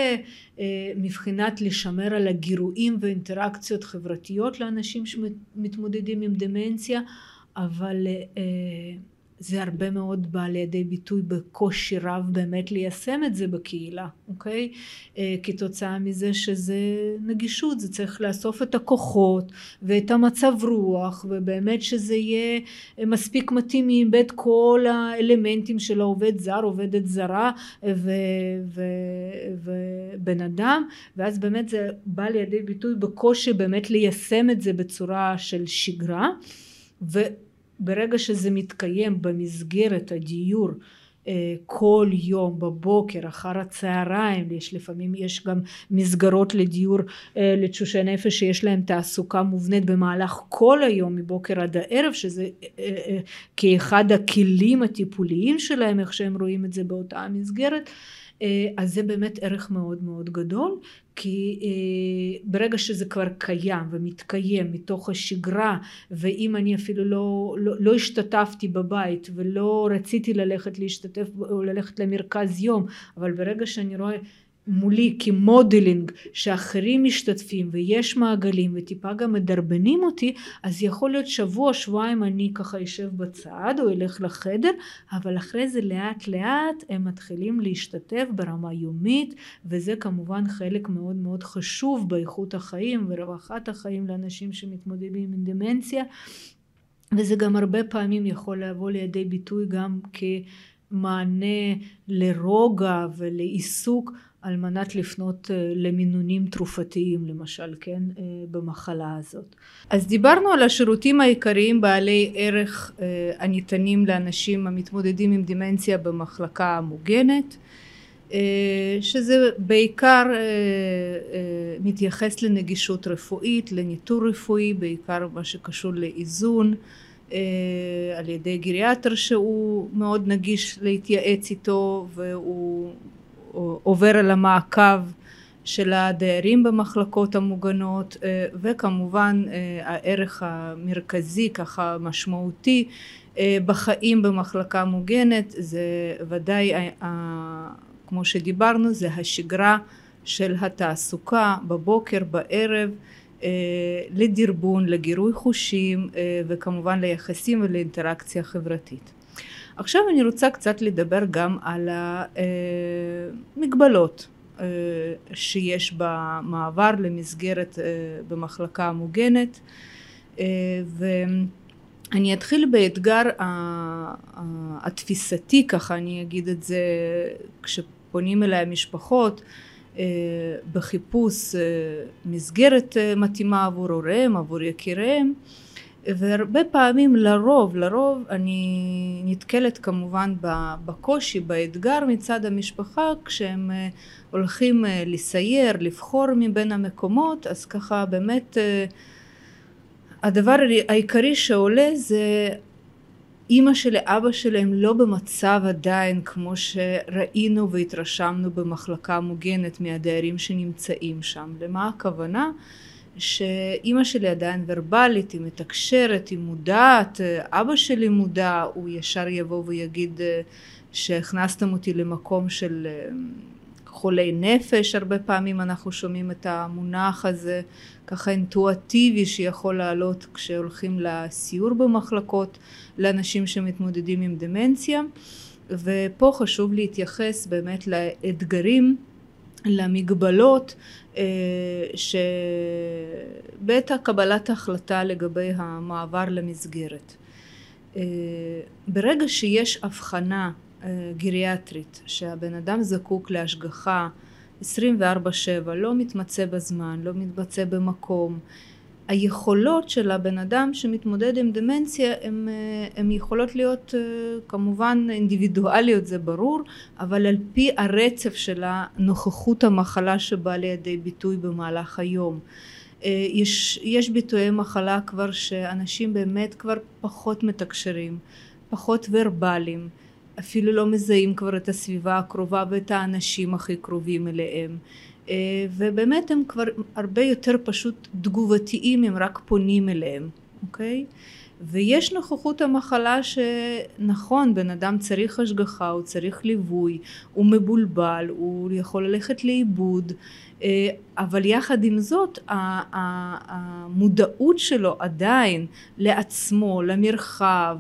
[SPEAKER 1] אה, מבחינת לשמר על הגירויים ואינטראקציות חברתיות לאנשים שמתמודדים עם דמנציה אבל זה הרבה מאוד בא לידי ביטוי בקושי רב באמת ליישם את זה בקהילה, אוקיי? אה, כתוצאה מזה שזה נגישות, זה צריך לאסוף את הכוחות ואת המצב רוח ובאמת שזה יהיה מספיק מתאים מבית כל האלמנטים של העובד זר, עובדת זרה ובן אדם ואז באמת זה בא לידי ביטוי בקושי באמת ליישם את זה בצורה של שגרה ו... ברגע שזה מתקיים במסגרת הדיור אה, כל יום בבוקר אחר הצהריים יש לפעמים יש גם מסגרות לדיור אה, לתשושי נפש שיש להם תעסוקה מובנית במהלך כל היום מבוקר עד הערב שזה אה, כאחד הכלים הטיפוליים שלהם איך שהם רואים את זה באותה המסגרת אז זה באמת ערך מאוד מאוד גדול כי אה, ברגע שזה כבר קיים ומתקיים מתוך השגרה ואם אני אפילו לא, לא, לא השתתפתי בבית ולא רציתי ללכת להשתתף או ללכת למרכז יום אבל ברגע שאני רואה מולי כמודלינג שאחרים משתתפים ויש מעגלים וטיפה גם מדרבנים אותי אז יכול להיות שבוע שבועיים אני ככה אשב בצד או אלך לחדר אבל אחרי זה לאט לאט הם מתחילים להשתתף ברמה יומית וזה כמובן חלק מאוד מאוד חשוב באיכות החיים ורווחת החיים לאנשים שמתמודדים עם דמנציה וזה גם הרבה פעמים יכול לבוא לידי ביטוי גם כמענה לרוגע ולעיסוק על מנת לפנות אה, למינונים תרופתיים למשל כן אה, במחלה הזאת. אז דיברנו על השירותים העיקריים בעלי ערך אה, הניתנים לאנשים המתמודדים עם דמנציה במחלקה המוגנת שזה בעיקר מתייחס לנגישות רפואית, לניטור רפואי, בעיקר מה שקשור לאיזון על ידי גריאטר שהוא מאוד נגיש להתייעץ איתו והוא עובר על המעקב של הדיירים במחלקות המוגנות אה, וכמובן אה, הערך המרכזי ככה משמעותי אה, בחיים במחלקה מוגנת זה ודאי כמו שדיברנו זה השגרה של התעסוקה בבוקר בערב לדרבון לגירוי חושים וכמובן ליחסים ולאינטראקציה חברתית עכשיו אני רוצה קצת לדבר גם על המגבלות שיש במעבר למסגרת במחלקה המוגנת ואני אתחיל באתגר התפיסתי ככה אני אגיד את זה כשפונים אליי המשפחות אה, בחיפוש אה, מסגרת אה, מתאימה עבור הוריהם, עבור יקיריהם והרבה פעמים לרוב, לרוב אני נתקלת כמובן בקושי, באתגר מצד המשפחה כשהם הולכים לסייר, לבחור מבין המקומות אז ככה באמת הדבר העיקרי שעולה זה אימא שלי, אבא שלי הם לא במצב עדיין כמו שראינו והתרשמנו במחלקה מוגנת מהדיירים שנמצאים שם. למה הכוונה? שאימא שלי עדיין ורבלית, היא מתקשרת, היא מודעת, אבא שלי מודע, הוא ישר יבוא ויגיד שהכנסתם אותי למקום של חולי נפש, הרבה פעמים אנחנו שומעים את המונח הזה ככה אינטואטיבי שיכול לעלות כשהולכים לסיור במחלקות לאנשים שמתמודדים עם דמנציה. ופה חשוב להתייחס באמת לאתגרים למגבלות אה, שבעת קבלת ההחלטה לגבי המעבר למסגרת. אה, ברגע שיש הבחנה אה, גריאטרית שהבן אדם זקוק להשגחה 24/7 לא מתמצא בזמן לא מתמצא במקום היכולות של הבן אדם שמתמודד עם דמנציה הן יכולות להיות אה, כמובן אינדיבידואליות זה ברור אבל על פי הרצף של הנוכחות המחלה שבאה לידי ביטוי במהלך היום. אה, יש, יש ביטויי מחלה כבר שאנשים באמת כבר פחות מתקשרים פחות ורבליים אפילו לא מזהים כבר את הסביבה הקרובה ואת האנשים הכי קרובים אליהם. אה, ובאמת הם כבר הרבה יותר פשוט תגובתיים אם רק פונים אליהם אוקיי? ויש נוכחות המחלה שנכון בן אדם צריך השגחה הוא צריך ליווי הוא מבולבל הוא יכול ללכת לאיבוד אה, אבל יחד עם זאת המודעות שלו עדיין לעצמו למרחב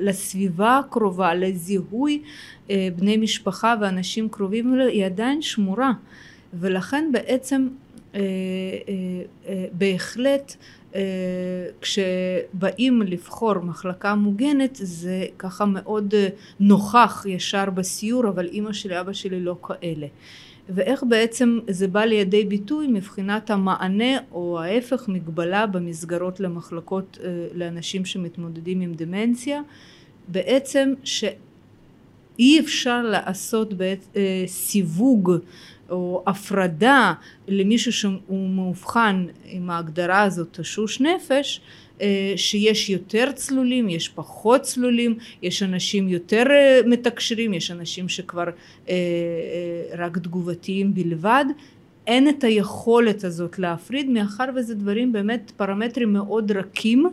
[SPEAKER 1] לסביבה הקרובה לזיהוי אה, בני משפחה ואנשים קרובים אלו היא עדיין שמורה. ולכן בעצם אה, בהחלט כשבאים לבחור מחלקה מוגנת זה ככה מאוד נוכח ישר בסיור אבל אימא שלי אבא שלי לא כאלה. ואיך בעצם זה בא לידי ביטוי מבחינת המענה או ההפך מגבלה במסגרות למחלקות אה, לאנשים שמתמודדים עם דמנציה? בעצם שאי אפשר לעשות בעת, אה, סיווג או הפרדה למישהו שהוא מאובחן עם ההגדרה הזאת תשוש נפש אה, שיש יותר צלולים, יש פחות צלולים, יש אנשים יותר אה, מתקשרים, יש אנשים שכבר אה, רק תגובתיים בלבד, אין את היכולת הזאת להפריד מאחר וזה דברים באמת פרמטרים מאוד רכים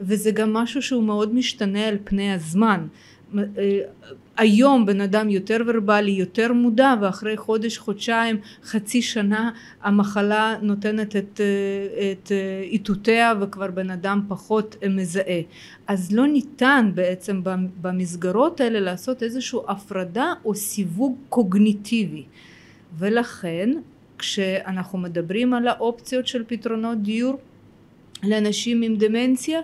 [SPEAKER 1] וזה גם משהו שהוא מאוד משתנה על פני הזמן היום בן אדם יותר ורבלי יותר מודע ואחרי חודש חודשיים חצי שנה המחלה נותנת את, את איתותיה וכבר בן אדם פחות מזהה. אז לא ניתן בעצם במסגרות האלה לעשות איזושהי הפרדה או סיווג קוגניטיבי. ולכן כשאנחנו מדברים על האופציות של פתרונות דיור לאנשים עם דמנציה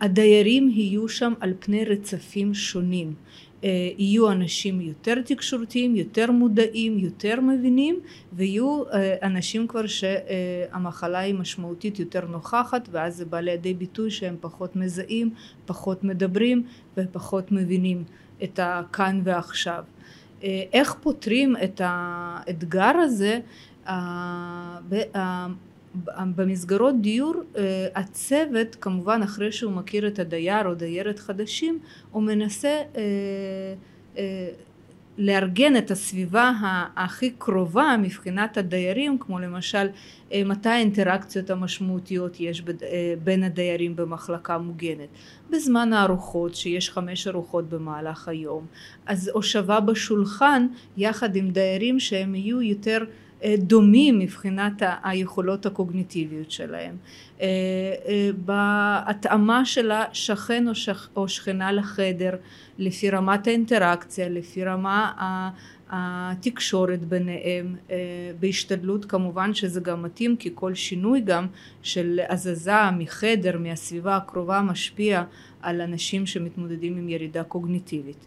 [SPEAKER 1] הדיירים יהיו שם על פני רצפים שונים. אה, יהיו אנשים יותר תקשורתיים, יותר מודעים, יותר מבינים ויהיו אה, אנשים כבר שהמחלה היא משמעותית יותר נוכחת ואז זה בא לידי ביטוי שהם פחות מזהים, פחות מדברים ופחות מבינים את הכאן ועכשיו. אה, איך פותרים את האתגר הזה במסגרות דיור אה, הצוות כמובן אחרי שהוא מכיר את הדייר או דיירת חדשים הוא מנסה אה, אה, לארגן את הסביבה הכי קרובה מבחינת הדיירים כמו למשל מתי האינטראקציות המשמעותיות יש בין הדיירים במחלקה מוגנת. בזמן הארוחות שיש חמש ארוחות במהלך היום. אז הושבה בשולחן יחד עם דיירים שהם יהיו יותר דומים מבחינת היכולות הקוגניטיביות שלהם. בהתאמה של השכן או שכנה לחדר לפי רמת האינטראקציה לפי רמה התקשורת ביניהם בהשתדלות כמובן שזה גם מתאים כי כל שינוי גם של הזזה מחדר מהסביבה הקרובה משפיע על אנשים שמתמודדים עם ירידה קוגניטיבית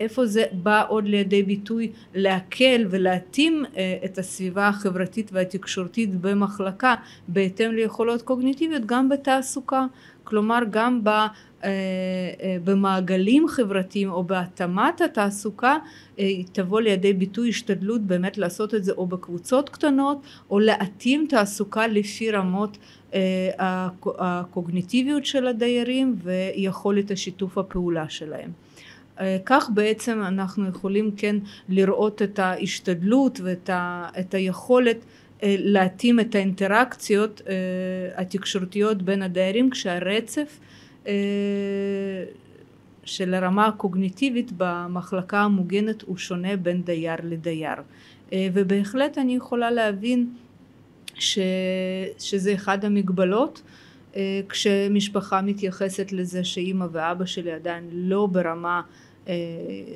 [SPEAKER 1] איפה זה בא עוד לידי ביטוי להקל ולהתאים את הסביבה החברתית והתקשורתית במחלקה בהתאם ליכולות קוגניטיביות גם בתעסוקה כלומר גם במעגלים חברתיים או בהתאמת התעסוקה תבוא לידי ביטוי השתדלות באמת לעשות את זה או בקבוצות קטנות או להתאים תעסוקה לפי רמות הקוגניטיביות של הדיירים ויכולת השיתוף הפעולה שלהם כך בעצם אנחנו יכולים כן לראות את ההשתדלות ואת היכולת להתאים את האינטראקציות התקשורתיות בין הדיירים כשהרצף של הרמה הקוגניטיבית במחלקה המוגנת הוא שונה בין דייר לדייר. ובהחלט אני יכולה להבין ש, שזה אחד המגבלות כשמשפחה מתייחסת לזה שאימא ואבא שלי עדיין לא ברמה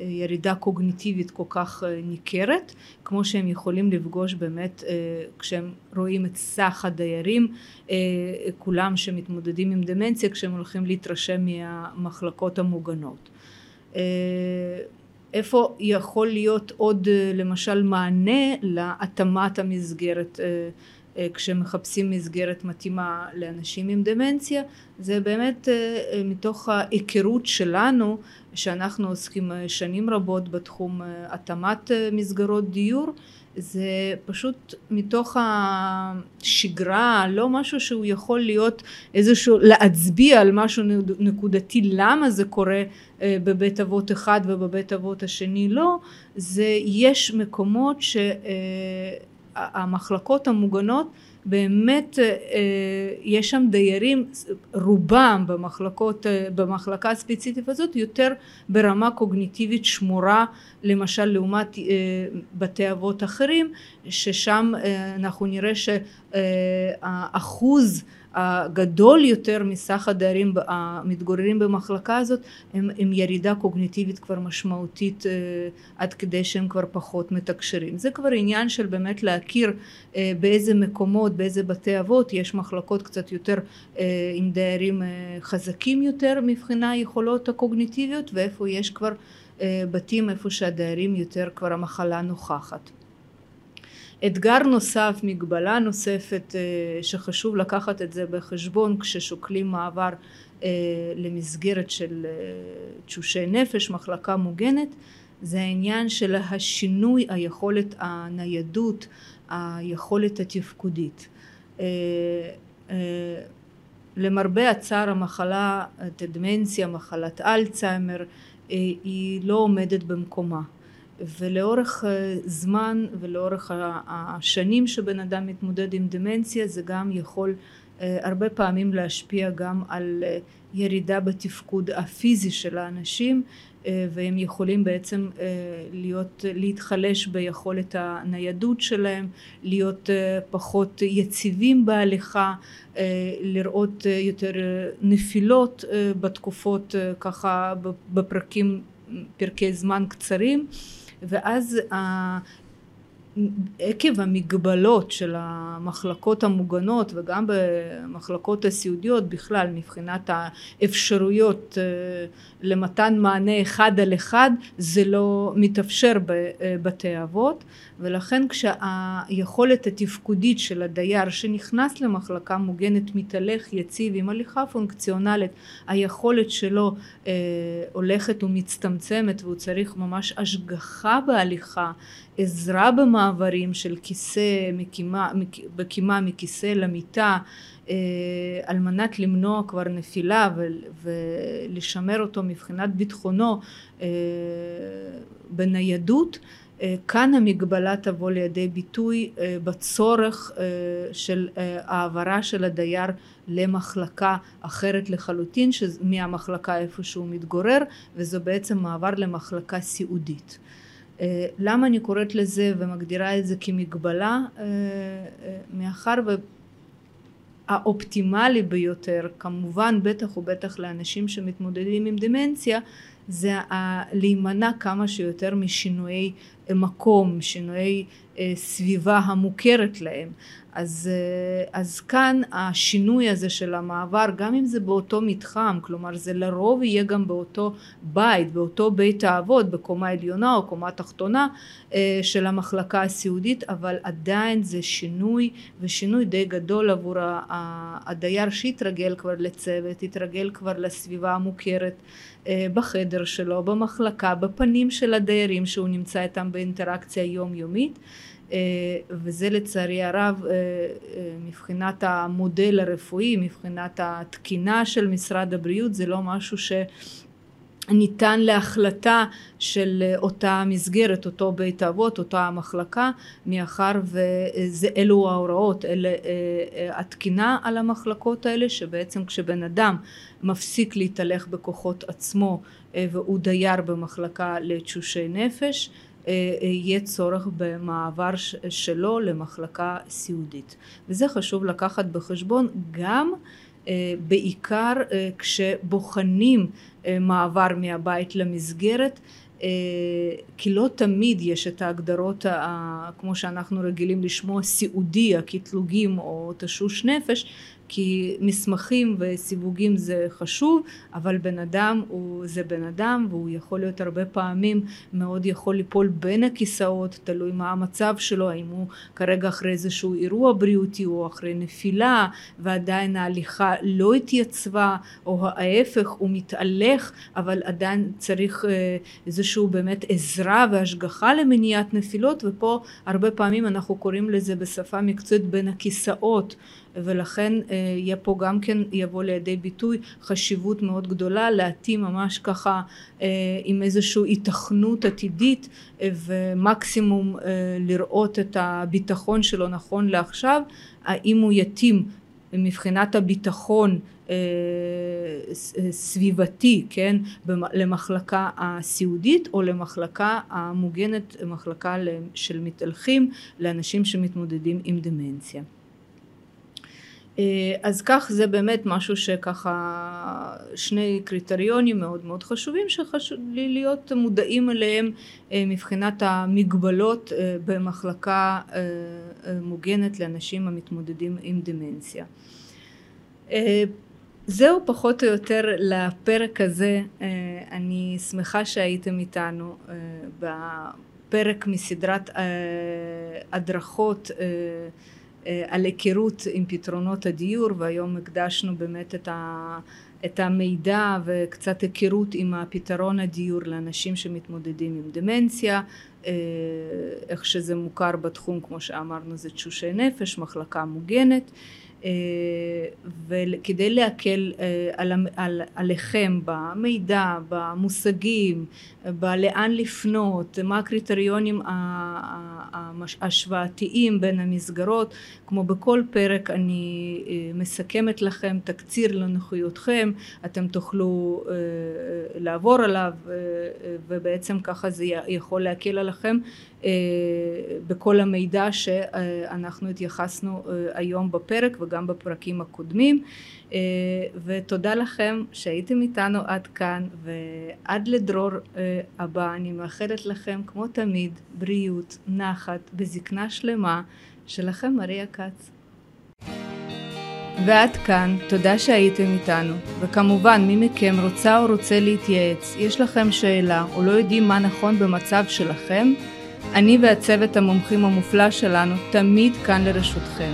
[SPEAKER 1] ירידה קוגניטיבית כל כך ניכרת כמו שהם יכולים לפגוש באמת כשהם רואים את סך הדיירים כולם שמתמודדים עם דמנציה כשהם הולכים להתרשם מהמחלקות המוגנות. איפה יכול להיות עוד למשל מענה להתאמת המסגרת כשמחפשים מסגרת מתאימה לאנשים עם דמנציה זה באמת מתוך ההיכרות שלנו שאנחנו עוסקים שנים רבות בתחום התאמת מסגרות דיור. זה פשוט מתוך השגרה לא משהו שהוא יכול להיות איזשהו להצביע על משהו נקודתי למה זה קורה בבית אבות אחד ובבית אבות השני לא. זה יש מקומות שהמחלקות המוגנות באמת יש שם דיירים רובם במחלקות במחלקה הספציפית הזאת יותר ברמה קוגניטיבית שמורה למשל לעומת בתי אבות אחרים ששם אנחנו נראה שהאחוז הגדול יותר מסך הדיירים המתגוררים במחלקה הזאת הם עם ירידה קוגניטיבית כבר משמעותית עד כדי שהם כבר פחות מתקשרים. זה כבר עניין של באמת להכיר באיזה מקומות באיזה בתי אבות יש מחלקות קצת יותר עם דיירים חזקים יותר מבחינה יכולות הקוגניטיביות ואיפה יש כבר בתים איפה שהדיירים יותר כבר המחלה נוכחת אתגר נוסף מגבלה נוספת שחשוב לקחת את זה בחשבון כששוקלים מעבר למסגרת של תשושי נפש מחלקה מוגנת זה העניין של השינוי היכולת הניידות היכולת התפקודית. למרבה הצער המחלה דמנציה מחלת אלצהיימר היא לא עומדת במקומה ולאורך זמן ולאורך השנים שבן אדם מתמודד עם דמנציה זה גם יכול הרבה פעמים להשפיע גם על ירידה בתפקוד הפיזי של האנשים והם יכולים בעצם להיות להתחלש ביכולת הניידות שלהם להיות פחות יציבים בהליכה לראות יותר נפילות בתקופות ככה בפרקים פרקי זמן קצרים ואז עקב המגבלות של המחלקות המוגנות וגם במחלקות הסיעודיות בכלל מבחינת האפשרויות למתן מענה אחד על אחד זה לא מתאפשר בבתי אבות ולכן כשהיכולת התפקודית של הדייר שנכנס למחלקה מוגנת מתהלך יציב עם הליכה פונקציונלית היכולת שלו אה, הולכת ומצטמצמת והוא צריך ממש השגחה בהליכה עזרה במעברים של כיסא מקימה, בקימה מכיסא למיטה אה, על מנת למנוע כבר נפילה ולשמר אותו מבחינת ביטחונו אה, בניידות כאן המגבלה תבוא לידי ביטוי בצורך של העברה של הדייר למחלקה אחרת לחלוטין מהמחלקה איפה שהוא מתגורר וזו בעצם מעבר למחלקה סיעודית למה אני קוראת לזה ומגדירה את זה כמגבלה? מאחר והאופטימלי ביותר, כמובן בטח ובטח לאנשים שמתמודדים עם דמנציה, זה להימנע כמה שיותר משינויי מקום, שינויי סביבה המוכרת להם. אז, אז כאן השינוי הזה של המעבר, גם אם זה באותו מתחם, כלומר זה לרוב יהיה גם באותו בית, באותו בית האבות, בקומה עליונה או קומה תחתונה של המחלקה הסיעודית, אבל עדיין זה שינוי ושינוי די גדול עבור הדייר שהתרגל כבר לצוות, התרגל כבר לסביבה המוכרת בחדר שלו, במחלקה, בפנים של הדיירים שהוא נמצא איתם באינטראקציה יומיומית וזה לצערי הרב מבחינת המודל הרפואי, מבחינת התקינה של משרד הבריאות זה לא משהו שניתן להחלטה של אותה מסגרת, אותו בית אבות, אותה מחלקה, מאחר ואלו ההוראות, אלה התקינה על המחלקות האלה, שבעצם כשבן אדם מפסיק להתהלך בכוחות עצמו והוא דייר במחלקה לתשושי נפש יהיה צורך במעבר שלו למחלקה סיעודית. וזה חשוב לקחת בחשבון גם בעיקר כשבוחנים מעבר מהבית למסגרת כי לא תמיד יש את ההגדרות כמו שאנחנו רגילים לשמוע סיעודי הקטלוגים או תשוש נפש כי מסמכים וסיווגים זה חשוב אבל בן אדם הוא זה בן אדם והוא יכול להיות הרבה פעמים מאוד יכול ליפול בין הכיסאות תלוי מה המצב שלו האם הוא כרגע אחרי איזשהו אירוע בריאותי או אחרי נפילה ועדיין ההליכה לא התייצבה או ההפך הוא מתהלך אבל עדיין צריך איזשהו באמת עזרה והשגחה למניעת נפילות ופה הרבה פעמים אנחנו קוראים לזה בשפה מקצועית בין הכיסאות ולכן יהיה פה גם כן יבוא לידי ביטוי חשיבות מאוד גדולה להתאים ממש ככה עם איזושהי היתכנות עתידית ומקסימום לראות את הביטחון שלו נכון לעכשיו. האם הוא יתאים מבחינת הביטחון סביבתי כן למחלקה הסיעודית או למחלקה המוגנת מחלקה של מתהלכים לאנשים שמתמודדים עם דמנציה אז כך זה באמת משהו שככה שני קריטריונים מאוד מאוד חשובים שחשוב לי להיות מודעים אליהם מבחינת המגבלות במחלקה מוגנת לאנשים המתמודדים עם דמנציה. זהו פחות או יותר לפרק הזה אני שמחה שהייתם איתנו בפרק מסדרת הדרכות על היכרות עם פתרונות הדיור והיום הקדשנו באמת את, ה, את המידע וקצת היכרות עם הפתרון הדיור לאנשים שמתמודדים עם דמנציה איך שזה מוכר בתחום כמו שאמרנו זה תשושי נפש מחלקה מוגנת וכדי להקל על, על, עליכם במידע, במושגים, בלאן לפנות, מה הקריטריונים ההשוואתיים בין המסגרות, כמו בכל פרק אני מסכמת לכם תקציר לנוחיותכם, אתם תוכלו לעבור עליו ובעצם ככה זה יכול להקל עליכם בכל המידע שאנחנו התייחסנו היום בפרק וגם בפרקים הקודמים ותודה לכם שהייתם איתנו עד כאן ועד לדרור הבא אני מאחלת לכם כמו תמיד בריאות, נחת וזקנה שלמה שלכם מריה כץ. ועד כאן, תודה שהייתם איתנו, וכמובן מי מכם רוצה או רוצה להתייעץ, יש לכם שאלה או לא יודעים מה נכון במצב שלכם, אני והצוות המומחים המופלא שלנו תמיד כאן לרשותכם.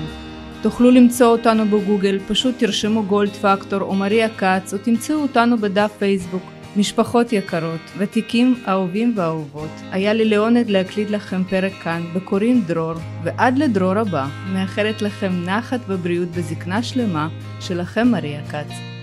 [SPEAKER 1] תוכלו למצוא אותנו בגוגל, פשוט תרשמו גולד פקטור או מריה כץ או תמצאו אותנו בדף פייסבוק. משפחות יקרות, ותיקים, אהובים ואהובות, היה לי לעונג להקליט לכם פרק כאן, בקוראים דרור, ועד לדרור הבא, מאחלת לכם נחת ובריאות וזקנה שלמה, שלכם מריה כץ.